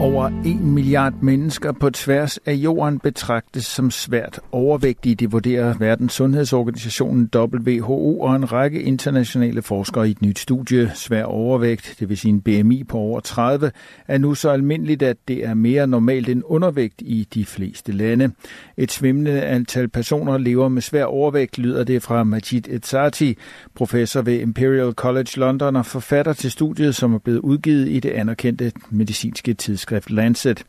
Over en milliard mennesker på tværs af jorden betragtes som svært overvægtige, det vurderer Verdens Sundhedsorganisationen WHO og en række internationale forskere i et nyt studie. Svær overvægt, det vil sige en BMI på over 30, er nu så almindeligt, at det er mere normalt end undervægt i de fleste lande. Et svimlende antal personer lever med svær overvægt, lyder det fra Majid Etsati, professor ved Imperial College London og forfatter til studiet, som er blevet udgivet i det anerkendte medicinske tidsskrift tidsskrift Lancet.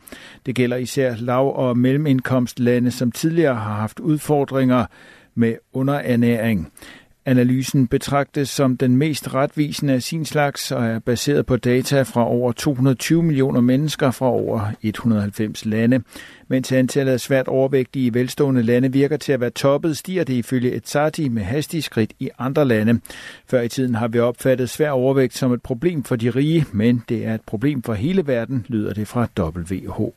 Det gælder især lav- og mellemindkomstlande, som tidligere har haft udfordringer med underernæring. Analysen betragtes som den mest retvisende af sin slags og er baseret på data fra over 220 millioner mennesker fra over 190 lande. Mens antallet af svært overvægtige i velstående lande virker til at være toppet, stiger det ifølge Etsati med hastige skridt i andre lande. Før i tiden har vi opfattet svær overvægt som et problem for de rige, men det er et problem for hele verden, lyder det fra WHO.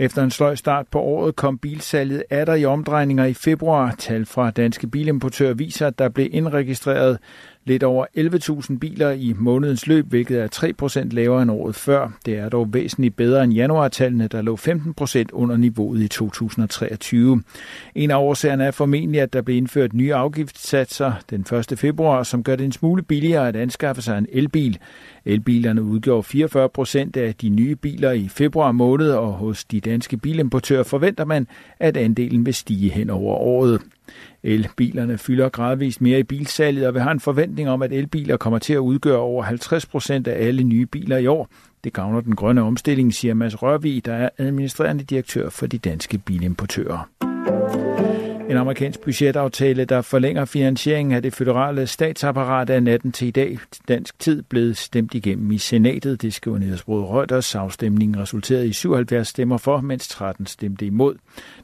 Efter en sløj start på året kom bilsalget atter i omdrejninger i februar. Tal fra danske bilimportører viser, at der blev indregistreret lidt over 11.000 biler i månedens løb, hvilket er 3% lavere end året før. Det er dog væsentligt bedre end januartallene, der lå 15% under niveauet i 2023. En af årsagerne er formentlig, at der blev indført nye afgiftssatser den 1. februar, som gør det en smule billigere at anskaffe sig en elbil. Elbilerne udgjorde 44 procent af de nye biler i februar måned, og hos de danske bilimportører forventer man, at andelen vil stige hen over året. Elbilerne fylder gradvist mere i bilsalget, og vi har en forventning om, at elbiler kommer til at udgøre over 50 procent af alle nye biler i år. Det gavner den grønne omstilling, siger Mads Rørvig, der er administrerende direktør for de danske bilimportører. En amerikansk budgetaftale, der forlænger finansieringen af det føderale statsapparat af natten til i dag. Dansk tid blev stemt igennem i senatet. Det skriver Nedersbrød Reuters. Afstemningen resulterede i 77 stemmer for, mens 13 stemte imod.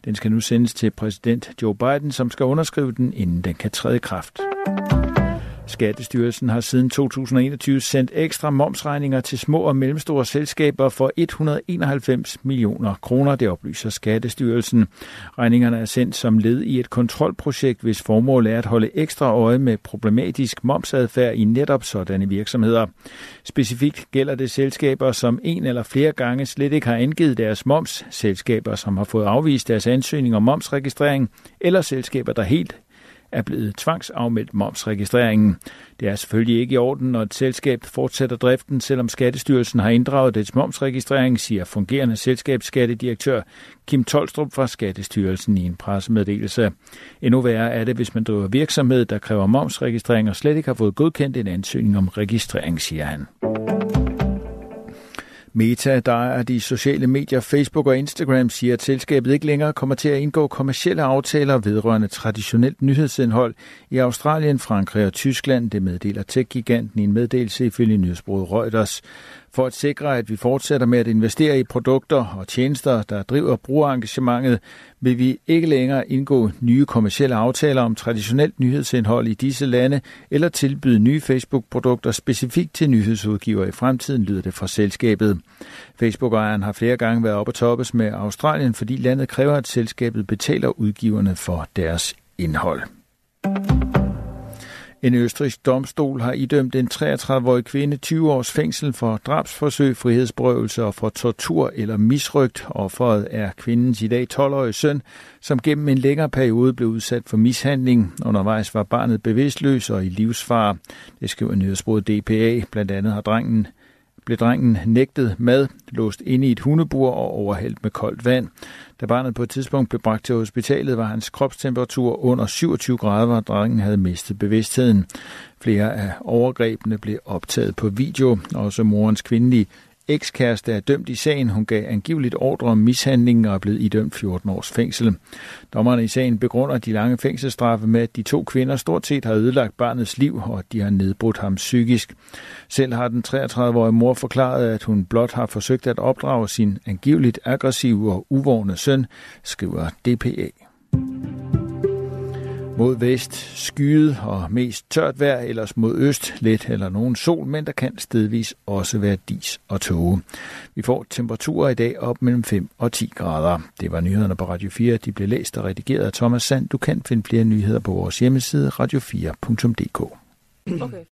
Den skal nu sendes til præsident Joe Biden, som skal underskrive den, inden den kan træde i kraft. Skattestyrelsen har siden 2021 sendt ekstra momsregninger til små og mellemstore selskaber for 191 millioner kroner, det oplyser Skattestyrelsen. Regningerne er sendt som led i et kontrolprojekt, hvis formål er at holde ekstra øje med problematisk momsadfærd i netop sådanne virksomheder. Specifikt gælder det selskaber, som en eller flere gange slet ikke har angivet deres moms, selskaber, som har fået afvist deres ansøgning om momsregistrering, eller selskaber, der helt er blevet tvangsafmeldt momsregistreringen. Det er selvfølgelig ikke i orden, når et selskab fortsætter driften, selvom Skattestyrelsen har inddraget dets momsregistrering, siger fungerende selskabsskattedirektør Kim Tolstrup fra Skattestyrelsen i en pressemeddelelse. Endnu værre er det, hvis man driver virksomhed, der kræver momsregistrering og slet ikke har fået godkendt en ansøgning om registrering, siger han. Meta, der er de sociale medier Facebook og Instagram, siger, at selskabet ikke længere kommer til at indgå kommersielle aftaler vedrørende traditionelt nyhedsindhold i Australien, Frankrig og Tyskland. Det meddeler tech-giganten i en meddelelse ifølge nyhedsbruget Reuters. For at sikre, at vi fortsætter med at investere i produkter og tjenester, der driver brugerengagementet, vil vi ikke længere indgå nye kommersielle aftaler om traditionelt nyhedsindhold i disse lande, eller tilbyde nye Facebook-produkter specifikt til nyhedsudgiver i fremtiden, lyder det fra selskabet. Facebook-ejeren har flere gange været op og toppes med Australien, fordi landet kræver, at selskabet betaler udgiverne for deres indhold. En østrisk domstol har idømt en 33-årig kvinde 20 års fængsel for drabsforsøg, frihedsberøvelse og for tortur eller misrygt. Offeret er kvindens i dag 12-årige søn, som gennem en længere periode blev udsat for mishandling. Undervejs var barnet bevidstløs og i livsfare. Det skriver nyhedsbruget DPA. Blandt andet har drengen blev drengen nægtet mad, låst inde i et hundebur og overhældt med koldt vand. Da barnet på et tidspunkt blev bragt til hospitalet, var hans kropstemperatur under 27 grader, og drengen havde mistet bevidstheden. Flere af overgrebene blev optaget på video. Også morens kvindelige ekskæreste er dømt i sagen. Hun gav angiveligt ordre om mishandlingen og er blevet idømt 14 års fængsel. Dommerne i sagen begrunder de lange fængselsstraffe med, at de to kvinder stort set har ødelagt barnets liv, og at de har nedbrudt ham psykisk. Selv har den 33-årige mor forklaret, at hun blot har forsøgt at opdrage sin angiveligt aggressive og uvågne søn, skriver DPA. Mod vest skyet og mest tørt vejr, ellers mod øst let eller nogen sol, men der kan stedvis også være dis og tåge. Vi får temperaturer i dag op mellem 5 og 10 grader. Det var nyhederne på Radio 4. De blev læst og redigeret af Thomas Sand. Du kan finde flere nyheder på vores hjemmeside radio4.dk. Okay.